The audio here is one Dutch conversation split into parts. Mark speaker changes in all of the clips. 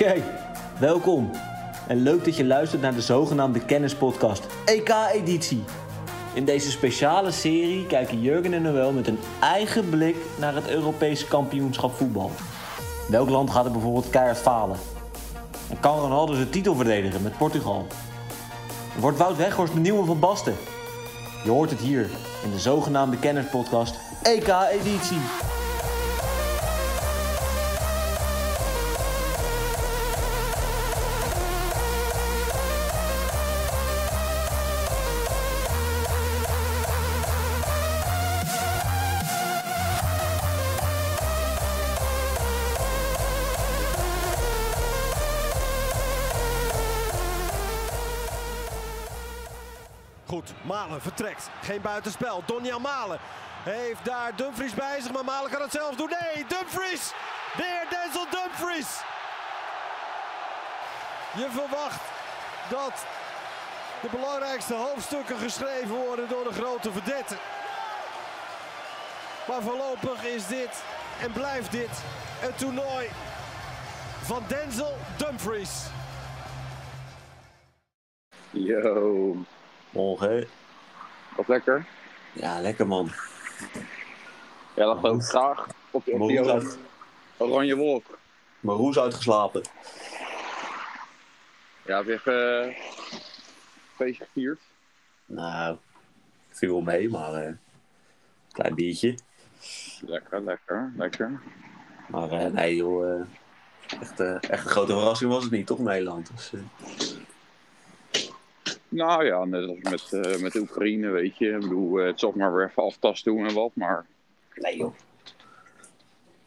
Speaker 1: Oké, welkom. En leuk dat je luistert naar de zogenaamde Kennispodcast EK-editie. In deze speciale serie kijken Jurgen en Noël met een eigen blik naar het Europese kampioenschap voetbal. Welk land gaat er bijvoorbeeld keihard falen? En kan Ronaldo zijn titel verdedigen met Portugal? Wordt Wout Weghorst de nieuwe van Basten? Je hoort het hier in de zogenaamde Kennispodcast EK-editie.
Speaker 2: Malen vertrekt. Geen buitenspel. Donja Malen heeft daar Dumfries bij zich, maar Malen kan het zelf doen. Nee, Dumfries! Weer Denzel Dumfries! Je verwacht dat de belangrijkste hoofdstukken geschreven worden door de grote verdetten. Maar voorlopig is dit en blijft dit een toernooi van Denzel Dumfries.
Speaker 3: Yo,
Speaker 1: Morgen.
Speaker 3: Wat lekker.
Speaker 1: Ja, lekker man.
Speaker 3: Ja, dat ook graag op,
Speaker 1: uit,
Speaker 3: oranje wolk.
Speaker 1: Maroes uitgeslapen.
Speaker 3: Ja, weer eh feestje gevierd.
Speaker 1: Nou, viel wel mee, maar eh klein biertje.
Speaker 3: Lekker, lekker, lekker.
Speaker 1: Maar eh, nee joh, echt, echt een grote verrassing was het niet, toch Nederland? Dus,
Speaker 3: Nou ja, net als met, eh, met de Oekraïne, weet je. Ik bedoel, eh, het zag maar weer even aftasten hoe en wat. Maar
Speaker 1: nee joh.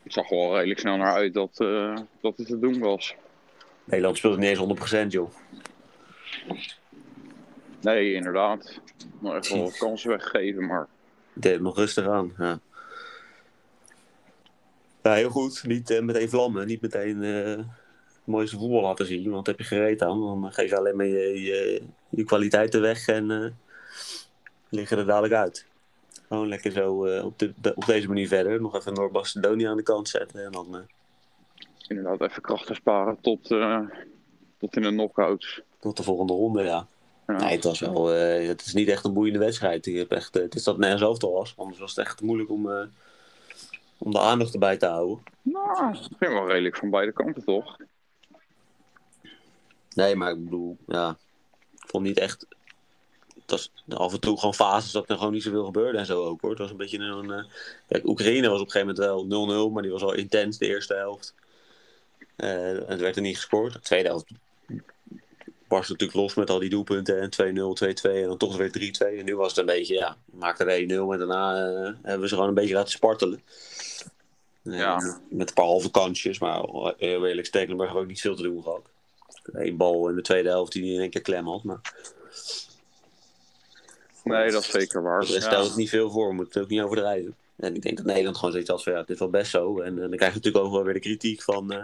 Speaker 3: het zag er wel redelijk snel naar uit dat, eh, dat het te doen was.
Speaker 1: Nederland speelt niet eens 100% joh.
Speaker 3: Nee, inderdaad. Nog echt wel kansen weggegeven, maar
Speaker 1: Het deed nog rustig aan, ja. Ja, heel goed. Niet meteen vlammen, niet meteen eh, mooiste voetbal laten zien. Want heb je gereed aan, dan geef je alleen maar je, je, je kwaliteiten weg en eh, liggen er dadelijk uit. Gewoon lekker zo eh, op, de, op deze manier verder. Nog even Noord-Macedonië aan de kant zetten en dan... eh,
Speaker 3: inderdaad even krachten sparen tot, tot in de knockouts.
Speaker 1: Tot de volgende ronde, ja.
Speaker 3: Ja.
Speaker 1: Nee, het was wel. het is niet echt een boeiende wedstrijd. Ik heb echt, het is dat het nergens overal was. Anders was het echt moeilijk om, om de aandacht erbij te houden.
Speaker 3: Nou, dat ging wel redelijk van beide kanten, toch?
Speaker 1: Nee, maar ik bedoel, ja. Ik vond niet echt. Het was af en toe gewoon fases dat er gewoon niet zoveel gebeurde en zo ook hoor. Het was een beetje een. eh, kijk, Oekraïne was op een gegeven moment wel 0-0, maar die was al intens de eerste helft. En het werd er niet gescoord. De tweede helft barst natuurlijk los met al die doelpunten. En 2-0, 2-2 en dan toch weer 3-2. En nu was het een beetje, ja, we maakten er 1-0 en daarna eh, hebben we ze gewoon een beetje laten spartelen.
Speaker 3: Ja.
Speaker 1: Met een paar halve kansjes, maar heel eerlijk, Stekelenburg heeft ook niet veel te doen gehad. Eén bal in de tweede helft die hij in één keer klem had. Maar
Speaker 3: Nee, dat is zeker waar.
Speaker 1: er stelt het niet veel voor, we moeten het ook niet overdrijven. En ik denk dat Nederland gewoon zoiets had van ja, het is wel best zo. En, eh, dan krijg je natuurlijk ook wel weer de kritiek van eh,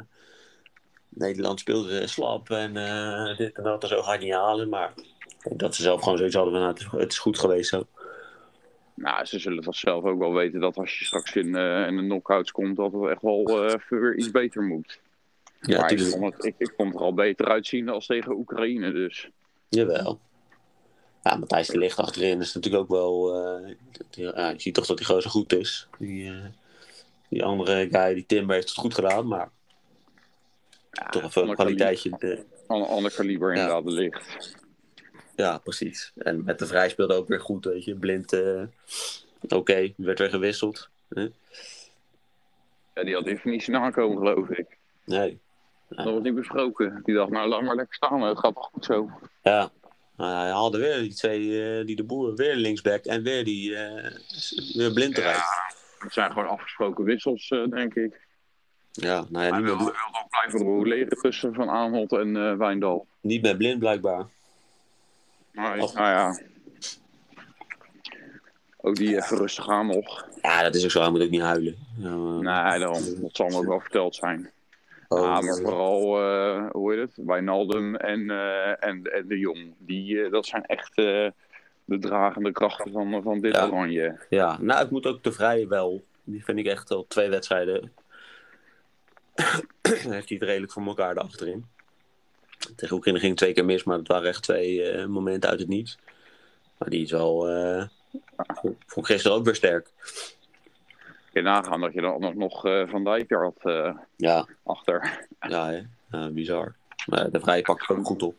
Speaker 1: Nederland speelde slap en eh, dit en dat en zo ga je niet halen. Maar ik denk dat ze zelf gewoon zoiets hadden van nou, het, is, goed geweest zo.
Speaker 3: Nou, ze zullen dat zelf ook wel weten dat als je straks in, eh, in de knockouts komt, dat het echt wel weer iets beter moet.
Speaker 1: Ja,
Speaker 3: maar ik vond, het, ik, ik vond het er al beter uitzien als tegen Oekraïne, dus.
Speaker 1: Jawel. Ja, Matthijs de Ligt achterin is natuurlijk ook wel... die- ja, je ziet toch dat hij gewoon zo goed is. Die, eh, die andere guy, die Timber, heeft het goed gedaan, maar
Speaker 3: Ja,
Speaker 1: toch even een
Speaker 3: ander
Speaker 1: kwaliteitje.
Speaker 3: Een ander kaliber
Speaker 1: Ja.
Speaker 3: inderdaad, de licht.
Speaker 1: Ja, precies. En met de vrij speelde ook weer goed, weet je. Blind, eh, oké, werd weer gewisseld.
Speaker 3: Ja, die had even niet zien aankomen, geloof ik.
Speaker 1: Nee.
Speaker 3: Dat was niet besproken. Die dacht, nou laat maar lekker staan, het gaat toch goed zo.
Speaker 1: Ja. Maar hij haalde weer die twee, eh, die de boer, weer linksback en weer die eh, weer blind eruit.
Speaker 3: Het zijn gewoon afgesproken wissels, eh, denk ik.
Speaker 1: Ja, nou ja,
Speaker 3: Hij wil, ook blijven roleren tussen Van Aanholt en Wijndal.
Speaker 1: niet meer blind blijkbaar. Och.
Speaker 3: nou ja. Ook die even rustig aan nog.
Speaker 1: Ja, dat is ook zo. Hij moet ook niet huilen. Ja,
Speaker 3: Nee, daarom. Dat zal hem ook wel verteld zijn.
Speaker 1: Oh,
Speaker 3: ja, maar vooral, eh, hoe heet het? Wijnaldum en, eh, en, en de Jong. Die, eh, dat zijn echt de dragende krachten van, van dit
Speaker 1: Ja.
Speaker 3: oranje.
Speaker 1: Ja, nou, ik moet ook de vrije wel. Die vind ik echt al twee wedstrijden heeft hij het redelijk voor elkaar achterin. Tegen Oekraïne ging twee keer mis, maar het waren echt twee uh, momenten uit het niets. Maar die is wel, uh, vond ik gisteren ook weer sterk.
Speaker 3: Je nagaan dat je dan nog uh, Van Dijk er had
Speaker 1: ja.
Speaker 3: achter.
Speaker 1: Ja, hè? bizar. Maar de vrije pakt ook goed op.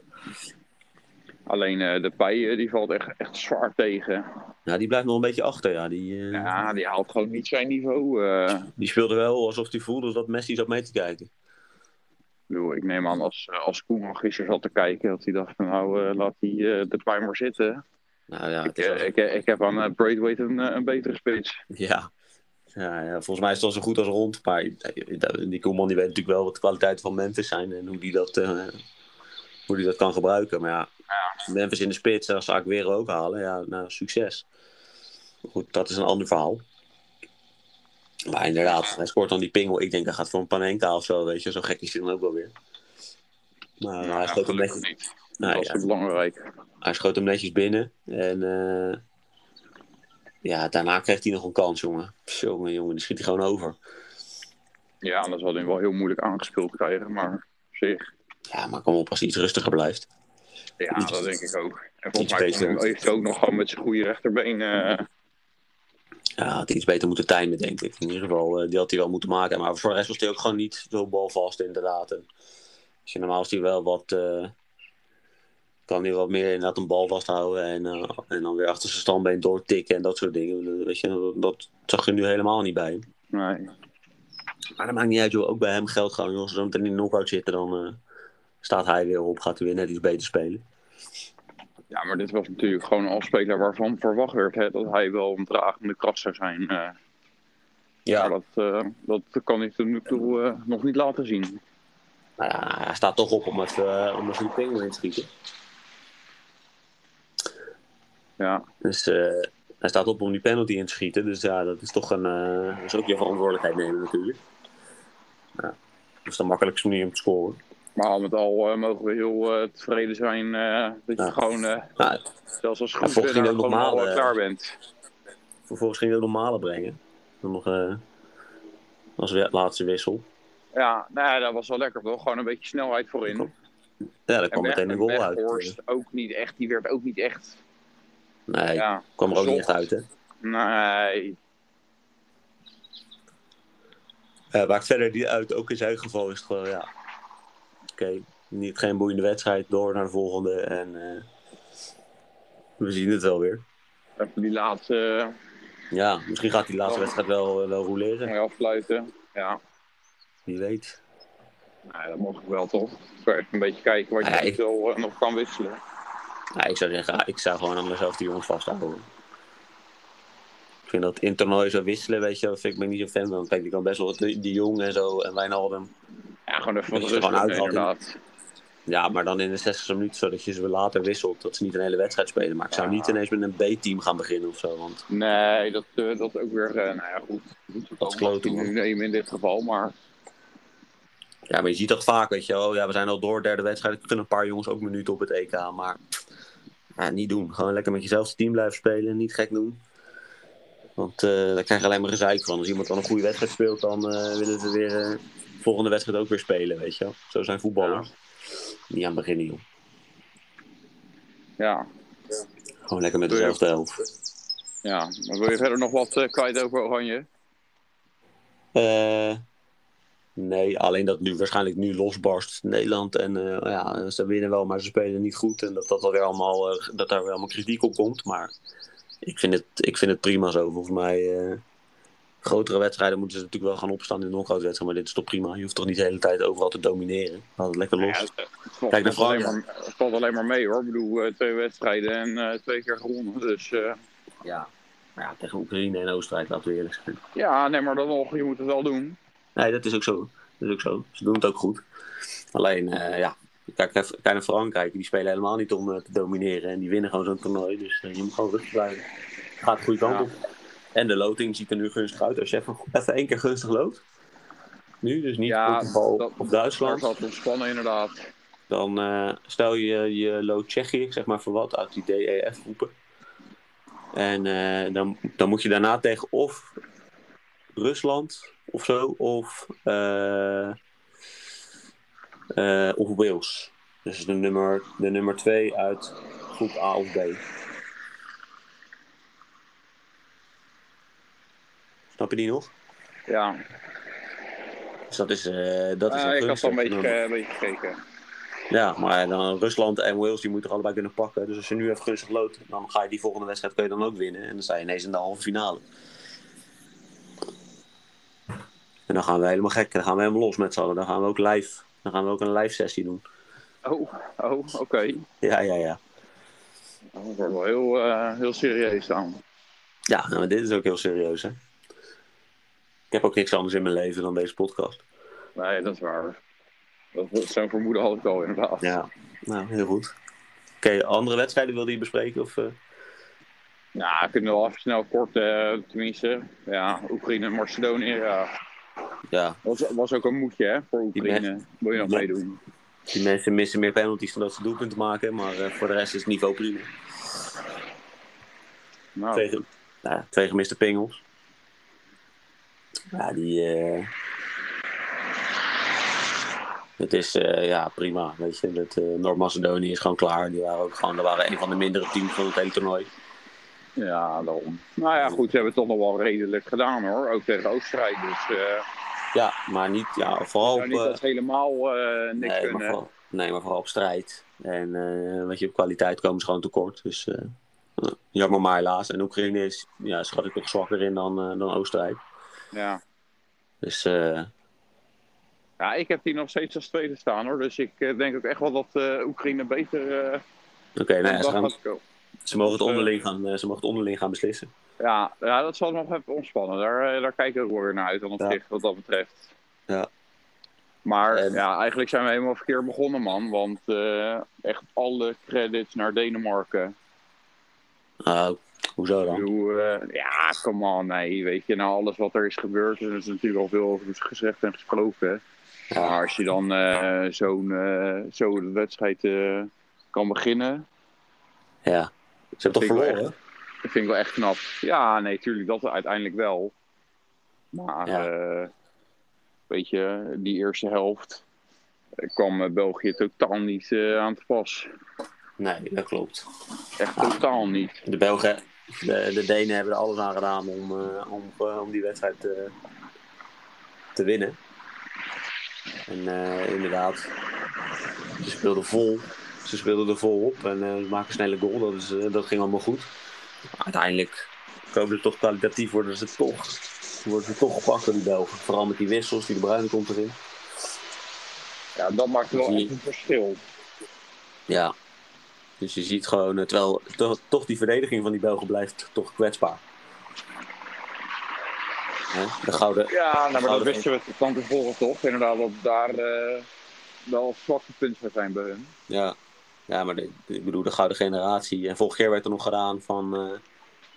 Speaker 3: Alleen uh, de Pij die valt echt, echt zwaar tegen.
Speaker 1: Ja, die blijft nog een beetje achter. Ja, die, uh...
Speaker 3: ja, die haalt gewoon niet zijn niveau. Uh...
Speaker 1: Die speelde wel alsof hij voelde dat Messi zat mee te kijken.
Speaker 3: Ik neem aan als, als Koeman gisteren zat te kijken, dat hij dacht van nou laat hij de Pij maar zitten.
Speaker 1: Nou, ja,
Speaker 3: ik, ik, ik, heb aan Braithwaite een, een betere spits.
Speaker 1: Ja. Ja, ja, volgens mij is het al zo goed als rond. Maar die Koeman die weet natuurlijk wel wat de kwaliteiten van Memphis zijn en hoe die dat, hoe die dat kan gebruiken. Maar ja. Memphis in de spits, dat zou ik weer ook halen. Ja, nou, succes. Goed, dat is een ander verhaal. Maar inderdaad, hij scoort dan die pingel. Ik denk hij gaat voor een Panenka of zo, weet je. Zo gek is hij dan ook wel weer. Maar
Speaker 3: ja,
Speaker 1: hij schoot hem netjes...
Speaker 3: Niet. Nou, dat is ja, belangrijk.
Speaker 1: Hij schoot hem netjes binnen. En uh, ja, daarna kreeg hij nog een kans, jongen. Jongen, jongen, die schiet hij gewoon over.
Speaker 3: Ja, anders had hij wel heel moeilijk aangespeeld krijgen, maar zich.
Speaker 1: Ja, maar kom op als hij iets rustiger blijft.
Speaker 3: Ja, dat denk ik ook. En volgens mij heeft hij ook nog gewoon met zijn goede rechterbeen. Uh...
Speaker 1: Ja, had iets beter moeten timen, denk ik. In ieder geval, uh, die had hij wel moeten maken. Maar voor de rest was hij ook gewoon niet zo balvast, inderdaad. En als je normaal is hij wel wat. Uh, kan hij wat meer inderdaad een bal vasthouden. En, en dan weer achter zijn standbeen doortikken en dat soort dingen. Weet je, dat, zag je nu helemaal niet bij.
Speaker 3: Nee.
Speaker 1: Maar dat maakt niet uit, joh. Ook bij hem geldt gewoon, joh. Als ze zo meteen in de knockout zitten, dan staat hij weer op. Gaat hij weer net iets beter spelen.
Speaker 3: Ja, maar dit was natuurlijk gewoon een afspeler waarvan verwacht werd hè, dat hij wel een dragende kracht zou zijn. Uh, ja. Maar dat, dat kan hij tot nu toe nog niet laten zien.
Speaker 1: Nou ja, hij staat toch op om, het, om pingel in te schieten.
Speaker 3: Ja.
Speaker 1: Dus hij staat op om die penalty in te schieten. Dus ja, dat is toch een. dat is ook je verantwoordelijkheid nemen natuurlijk. Ja. Dat is de makkelijkste manier om te scoren.
Speaker 3: Maar al met al uh, mogen we heel uh, tevreden zijn uh, dat je gewoon, nou, zelfs als goed
Speaker 1: ja,
Speaker 3: gewoon normale, klaar bent.
Speaker 1: Vervolgens ging hij ook normale brengen. Dan nog als laatste wissel.
Speaker 3: Ja, nou ja, dat was wel lekker toch? Gewoon een beetje snelheid voorin.
Speaker 1: Ja, daar kwam meteen een goal uit.
Speaker 3: ook niet echt, die werd ook niet echt...
Speaker 1: Nee, ja, kwam er ook niet echt uit hè?
Speaker 3: Nee.
Speaker 1: maakt verder die uit, ook in zijn geval is het gewoon, ja, okay, niet, geen boeiende wedstrijd, door naar de volgende. En uh, we zien het wel weer.
Speaker 3: Even die laatste...
Speaker 1: Ja, misschien gaat die laatste oh. wedstrijd wel, wel roleren.
Speaker 3: Je afsluiten, ja.
Speaker 1: Wie weet.
Speaker 3: Nou, dat mag ik wel toch. Ik even een beetje kijken wat je ja, uh, nog kan wisselen.
Speaker 1: Ja, ik zou zeggen, ik zou gewoon aan mezelf die jongens vasthouden. Ik vind dat in toernooi zo wisselen, weet je, dat vind ik me niet zo fan van. Kijk, die kan best wel die, die jong en zo en Wijnaldum.
Speaker 3: Ja, gewoon even wat rust gewoon inderdaad.
Speaker 1: Ja, maar dan in de 60 minuten, zodat je ze later wisselt. Dat ze niet een hele wedstrijd spelen. Maar ik zou niet ineens met een B-team gaan beginnen of zo. Want...
Speaker 3: Nee, dat, uh, dat ook weer, uh, nou ja, goed. Dat is nu nemen in dit geval, maar...
Speaker 1: Ja, maar je ziet dat vaak, weet je wel. Ja, we zijn al door, derde wedstrijd. Ik kunnen een paar jongens ook minuten op het EK, maar... Ja, niet doen. Gewoon lekker met jezelf team blijven spelen. Niet gek doen. Want uh, daar krijg je alleen maar gezeik van. Als iemand dan een goede wedstrijd speelt, dan willen ze weer volgende wedstrijd ook weer spelen, weet je wel. Zo zijn voetballers. Ja. Niet aan het beginnen, joh.
Speaker 3: Ja.
Speaker 1: Gewoon lekker met dezelfde elf.
Speaker 3: Ja, maar wil je verder nog wat kwijt over Oranje?
Speaker 1: Uh, nee, alleen dat nu waarschijnlijk nu losbarst Nederland. En uh, ja, ze winnen wel, maar ze spelen niet goed. En dat, dat, dat, weer allemaal, dat daar weer allemaal kritiek op komt. Maar ik vind het, ik vind het prima zo. Volgens mij grotere wedstrijden moeten ze natuurlijk wel gaan opstaan in de wedstrijd. Maar dit is toch prima. Je hoeft toch niet de hele tijd overal te domineren. Laat het lekker los. Ja, het,
Speaker 3: het Kijk naar Frankrijk. Het valt alleen maar mee hoor. Ik bedoel, twee wedstrijden en twee keer gewonnen. Dus.
Speaker 1: Ja. ja, tegen Oekraïne en Oostenrijk laten we eerlijk zijn.
Speaker 3: Ja, nee, maar dan nog. Je moet het wel doen.
Speaker 1: Nee, dat is ook zo. Dat is ook zo. Ze doen het ook goed. Alleen, ja. Kijk, kijk naar Frankrijk. Die spelen helemaal niet om te domineren. En die winnen gewoon zo'n toernooi. Dus je moet gewoon rustig blijven. Gaat de goede kant op. En de loting ziet er nu gunstig uit. Als je even, even één keer gunstig loopt. Nu, dus niet ja, Portugal dat, of Duitsland.
Speaker 3: Dat ontspannen inderdaad.
Speaker 1: Dan uh, stel je je lood Tsjechië, zeg maar voor wat, uit die DEF groepen. En uh, dan, dan moet je daarna tegen of Rusland of zo, of uh, Uh, of Wales. Dus de nummer, de nummer twee uit groep A of B. Snap je die nog?
Speaker 3: Ja.
Speaker 1: Dus dat is, uh, dat is
Speaker 3: uh, Ik had al een beetje, een beetje gekeken.
Speaker 1: Ja, maar dan Rusland en Wales die moeten er allebei kunnen pakken. Dus als je nu even gunstig loopt, dan ga je die volgende wedstrijd kun je dan ook winnen. En dan sta je ineens in de halve finale. En dan gaan we helemaal gek. Dan gaan we helemaal los met z'n allen. Dan gaan we ook live. Dan gaan we ook een live sessie doen.
Speaker 3: Oh, oh oké.
Speaker 1: Ja, ja, ja.
Speaker 3: Dat wordt wel heel, uh, heel serieus dan.
Speaker 1: Ja, nou, maar dit is ook heel serieus, hè. Ik heb ook niks anders in mijn leven dan deze podcast.
Speaker 3: Nee, dat is waar. Dat, zo'n vermoeden had ik al inderdaad.
Speaker 1: Ja, nou, heel goed. Oké, andere wedstrijden wilde je bespreken? Of, uh...
Speaker 3: Ik kunnen wel even snel kort, uh, tenminste. Ja, Oekraïne en Macedonië, ja.
Speaker 1: Ja.
Speaker 3: Was, was ook een moedje, hè, voor Oekraïne. Wil je nog meedoen?
Speaker 1: Die mensen missen meer penalties dan dat ze doelpunten maken, maar uh, voor de rest is het niveau prima.
Speaker 3: Nou.
Speaker 1: Twee, nou, twee gemiste pingels. Ja, die. Uh... Het is uh, ja, prima. Weet je, dat, uh, Noord-Macedonië is gewoon klaar. Die waren ook gewoon, dat waren een van de mindere teams van het hele toernooi.
Speaker 3: Ja, daarom. Nou ja, goed, ze hebben het toch nog wel redelijk gedaan hoor. Ook tegen Oostenrijk. Dus, uh,
Speaker 1: ja, maar niet, ja, vooral op...
Speaker 3: niet dat helemaal niks
Speaker 1: nee,
Speaker 3: kunnen.
Speaker 1: Maar vooral, nee, maar vooral op strijd. En weet je, op kwaliteit komen ze gewoon tekort. Dus jammer maar helaas. En Oekraïne is, ja, schat ik toch zwakker in dan, dan Oostenrijk.
Speaker 3: Ja.
Speaker 1: Dus
Speaker 3: ja, ik heb die nog steeds als tweede staan hoor. Dus ik uh, denk ook echt wel dat uh, Oekraïne beter.
Speaker 1: Oké, okay, nou ja, ze, gaan, ze, mogen het onderling gaan, ze mogen het onderling gaan beslissen.
Speaker 3: Ja, ja, dat zal nog even ontspannen. Daar, daar kijk ik ook weer naar uit dan op
Speaker 1: Ja.
Speaker 3: zich wat dat betreft.
Speaker 1: Ja.
Speaker 3: Maar
Speaker 1: En-
Speaker 3: ja, eigenlijk zijn we helemaal verkeerd begonnen man. Want echt alle credits naar Denemarken.
Speaker 1: Nou, hoezo dan?
Speaker 3: bedoel, eh, ja, come on, nee. Weet je, nou alles wat er is gebeurd, er is natuurlijk al veel over gezegd en gesproken.
Speaker 1: Ja.
Speaker 3: Maar als je dan eh, zo'n eh, zo de wedstrijd eh, kan beginnen,
Speaker 1: Ja. Ze hebben toch
Speaker 3: wel
Speaker 1: verloren?
Speaker 3: Dat vind ik wel echt knap. Ja, nee, tuurlijk, dat uiteindelijk wel. Maar,
Speaker 1: Ja.
Speaker 3: eh, weet je, die eerste helft eh, kwam eh, België totaal niet aan te pas.
Speaker 1: Nee, dat klopt.
Speaker 3: Echt totaal niet.
Speaker 1: De Belgen, de, de Denen hebben er alles aan gedaan om, om, om die wedstrijd te winnen. En inderdaad, ze speelden vol. Ze speelden er vol op en ze maken snelle goal. Dat, is, dat ging allemaal goed. Maar uiteindelijk komen ze toch kwalitatief, worden ze toch, worden ze toch gepakt door die Belgen. Vooral met die wissels, die de Bruyne komt erin.
Speaker 3: Ja, dat maakt wel echt een verschil.
Speaker 1: Ja. Dus je ziet gewoon, eh, terwijl toch, toch die verdediging van die Belgen blijft toch kwetsbaar. Hè? De gouden,
Speaker 3: Ja, nou, maar dat
Speaker 1: Gouden
Speaker 3: wisten we van tevoren toch? Inderdaad, dat daar eh, wel zwakke punten zijn bij hun.
Speaker 1: ja. Ja, maar de, ik bedoel, de gouden generatie. En vorig jaar werd er nog gedaan van eh,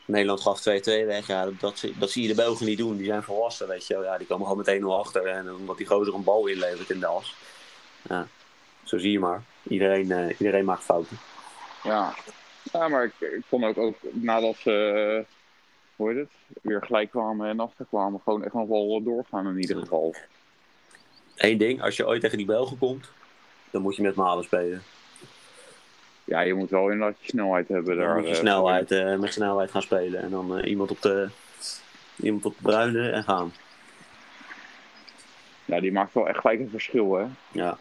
Speaker 1: Nederland gaf 2-2 weg. Ja, dat, dat, zie- dat zie je de Belgen niet doen. Die zijn volwassen, weet je wel. Ja, die komen gewoon met 1-0 achter. En omdat die gozer een bal inlevert in de as. Ja, zo zie je maar. Iedereen, eh, iedereen maakt fouten.
Speaker 3: Ja, ja maar ik, ik vond ook, ook nadat ze, eh, hoe heet het, weer gelijk kwamen en achterkwamen, gewoon echt nog wel doorgaan in ieder geval.
Speaker 1: Eén ding, als je ooit tegen die Belgen komt, dan moet je met Malen spelen.
Speaker 3: Ja, je moet wel inderdaad je snelheid hebben daar.
Speaker 1: moet je
Speaker 3: eh,
Speaker 1: snelheid, eh, met snelheid gaan spelen. En dan eh, iemand, op de, iemand op de bruine en gaan.
Speaker 3: Ja, die maakt wel echt gelijk een verschil, hè.
Speaker 1: Ja,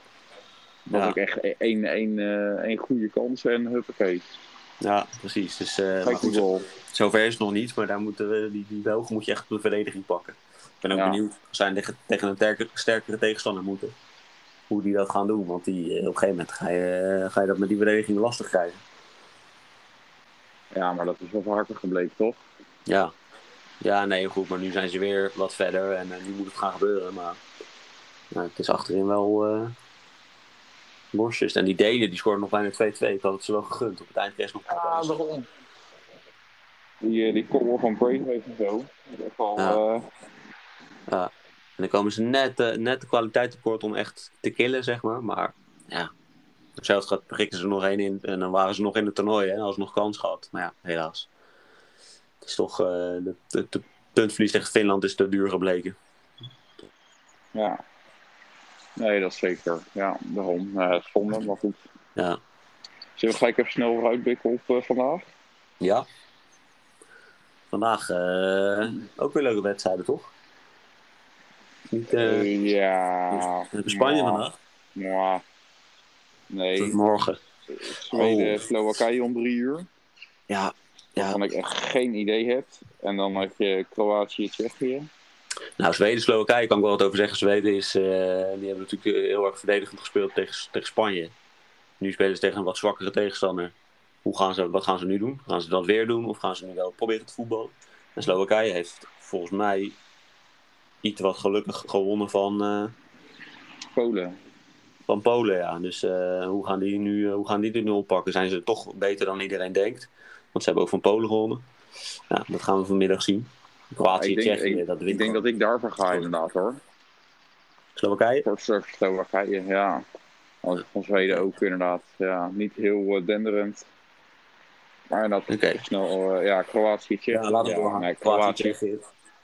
Speaker 3: Dat
Speaker 1: Ja.
Speaker 3: ook echt één, één, eh, één goede kans en huppakee.
Speaker 1: ja precies. Dus, maar goed,
Speaker 3: goal.
Speaker 1: zover is het nog niet. Maar daar moeten we, die, die Belgen moet je echt op de verdediging pakken. Ik ben ook
Speaker 3: Ja.
Speaker 1: benieuwd als zij tegen, een sterke, sterkere tegenstander moeten. Hoe die dat gaan doen. Want die, eh, op een gegeven moment ga je, eh, ga je dat met die verdediging lastig krijgen.
Speaker 3: Ja, maar dat is wel vaker gebleken, toch?
Speaker 1: Ja. Ja, nee, goed. Maar nu zijn ze weer wat verder. En eh, nu moet het gaan gebeuren. Maar nou, het is achterin wel eh borstjes. En die Denen, die scoren nog bijna 2-2. Ik had het ze wel gegund. Op het eind kreeg ze nog
Speaker 3: daarom. Die, die van Braithwaite en zo. Dat is echt wel,
Speaker 1: Ja.
Speaker 3: eh,
Speaker 1: Ja. En dan komen ze net, eh, net de kwaliteit tekort om echt te killen, zeg maar. Maar ja, zelfs gaat prikken ze er nog één in. En dan waren ze nog in het toernooi, hè. Als nog kans gehad. Maar ja, helaas. Het is toch, eh de, de, de puntverlies tegen Finland is te duur gebleken.
Speaker 3: ja. Nee, dat zeker. Ja, daarom. Uh, het zonde, maar goed.
Speaker 1: Ja.
Speaker 3: Zullen we gelijk even snel vooruitblikken op uh, vandaag?
Speaker 1: Ja. Vandaag uh, ook weer leuke wedstrijden, toch?
Speaker 3: Niet, ja.
Speaker 1: Spanje vandaag?
Speaker 3: Ja. Nee.
Speaker 1: morgen.
Speaker 3: Zweden, oh. Slowakije om drie uur.
Speaker 1: Ja. ja.
Speaker 3: Waarvan ik echt geen idee heb. En dan heb je Kroatië, Tsjechië.
Speaker 1: Nou, Zweden, Slowakije kan ik wel wat over zeggen. Zweden is, uh, die hebben natuurlijk heel erg verdedigend gespeeld tegen, tegen Spanje. Nu spelen ze tegen een wat zwakkere tegenstander. Hoe gaan ze, wat gaan ze nu doen? Gaan ze dat weer doen of gaan ze nu wel proberen te voetballen? En Slowakije heeft volgens mij iets wat gelukkig gewonnen van... Uh,
Speaker 3: Polen.
Speaker 1: Van Polen, ja. Dus uh, hoe, gaan die nu, hoe gaan die nu oppakken? Zijn ze toch beter dan iedereen denkt? Want ze hebben ook van Polen gewonnen. Ja, dat gaan we vanmiddag zien. Kroatië, Tsjechië, dat
Speaker 3: Ik denk dat ik daarvoor ga inderdaad hoor.
Speaker 1: Slowakije?
Speaker 3: Voor Slowakije, ja. Als van Zweden ook inderdaad. Ja, niet heel uh, denderend. Maar dat okay. snel, uh, ja, Kroatië, Tsjechië.
Speaker 1: Ja, laten we ja,
Speaker 3: nee, Kroatië,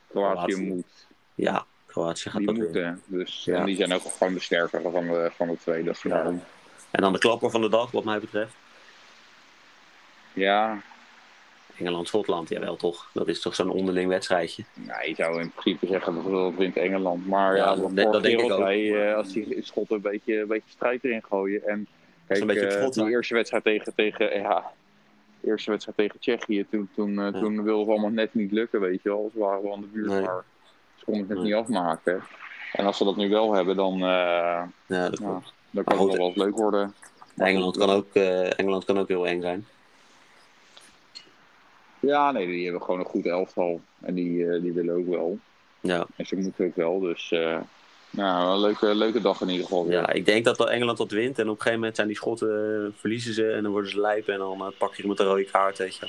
Speaker 3: Kroatië, moet.
Speaker 1: Ja, Kroatië gaat
Speaker 3: die
Speaker 1: dat
Speaker 3: moeten. Dus ja. en die zijn ook gewoon de sterkere van de, van de twee. Dat ja.
Speaker 1: En dan de klapper van de dag, wat mij betreft.
Speaker 3: Ja,
Speaker 1: Engeland-Schotland, jawel toch? Dat is toch zo'n onderling wedstrijdje?
Speaker 3: Nou, je zou in principe zeggen dat het wint Engeland. Maar ja, ja dat, dat denk ik ook. Bij, uh, als die Schotten een beetje, een beetje strijd erin gooien. En kijk, een beetje uh, die eerste wedstrijd tegen, tegen, ja, eerste wedstrijd tegen Tsjechië, toen, toen, ja. toen wilde het allemaal net niet lukken, weet je wel. Ze waren wel aan de buurt, nee. maar ze konden het niet afmaken. En als ze dat nu wel hebben, dan,
Speaker 1: ja, dat
Speaker 3: ja, dan kan het nog wel eens leuk worden.
Speaker 1: Engeland kan, ook, Engeland kan ook heel eng zijn.
Speaker 3: Ja, nee, die hebben gewoon een goed elftal. En die, uh, die willen ook wel.
Speaker 1: Ja.
Speaker 3: En ze moeten ook wel. Dus nou, een leuke, leuke dag in ieder geval. Weer.
Speaker 1: Ja, ik denk dat Engeland dat wint. En op een gegeven moment zijn die schotten, uh, verliezen ze. En dan worden ze lijpen. En dan pak je met een rode kaart, weet je.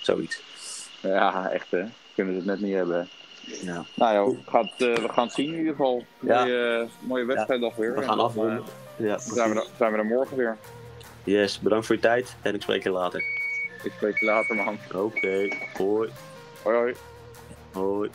Speaker 1: Zoiets.
Speaker 3: Ja, echt hè. Kunnen ze het net niet hebben.
Speaker 1: Ja.
Speaker 3: Nou ja, gaat, we gaan het zien in ieder geval. Ja. Mooie, mooie wedstrijddag ja. weer.
Speaker 1: We gaan afronden.
Speaker 3: ja, zijn, we, zijn we er morgen weer.
Speaker 1: Yes, bedankt voor je tijd. En ik spreek je later.
Speaker 3: Ik spreek je later, man.
Speaker 1: Oké, okay. hoi.
Speaker 3: Hoi, hoi.
Speaker 1: Hoi.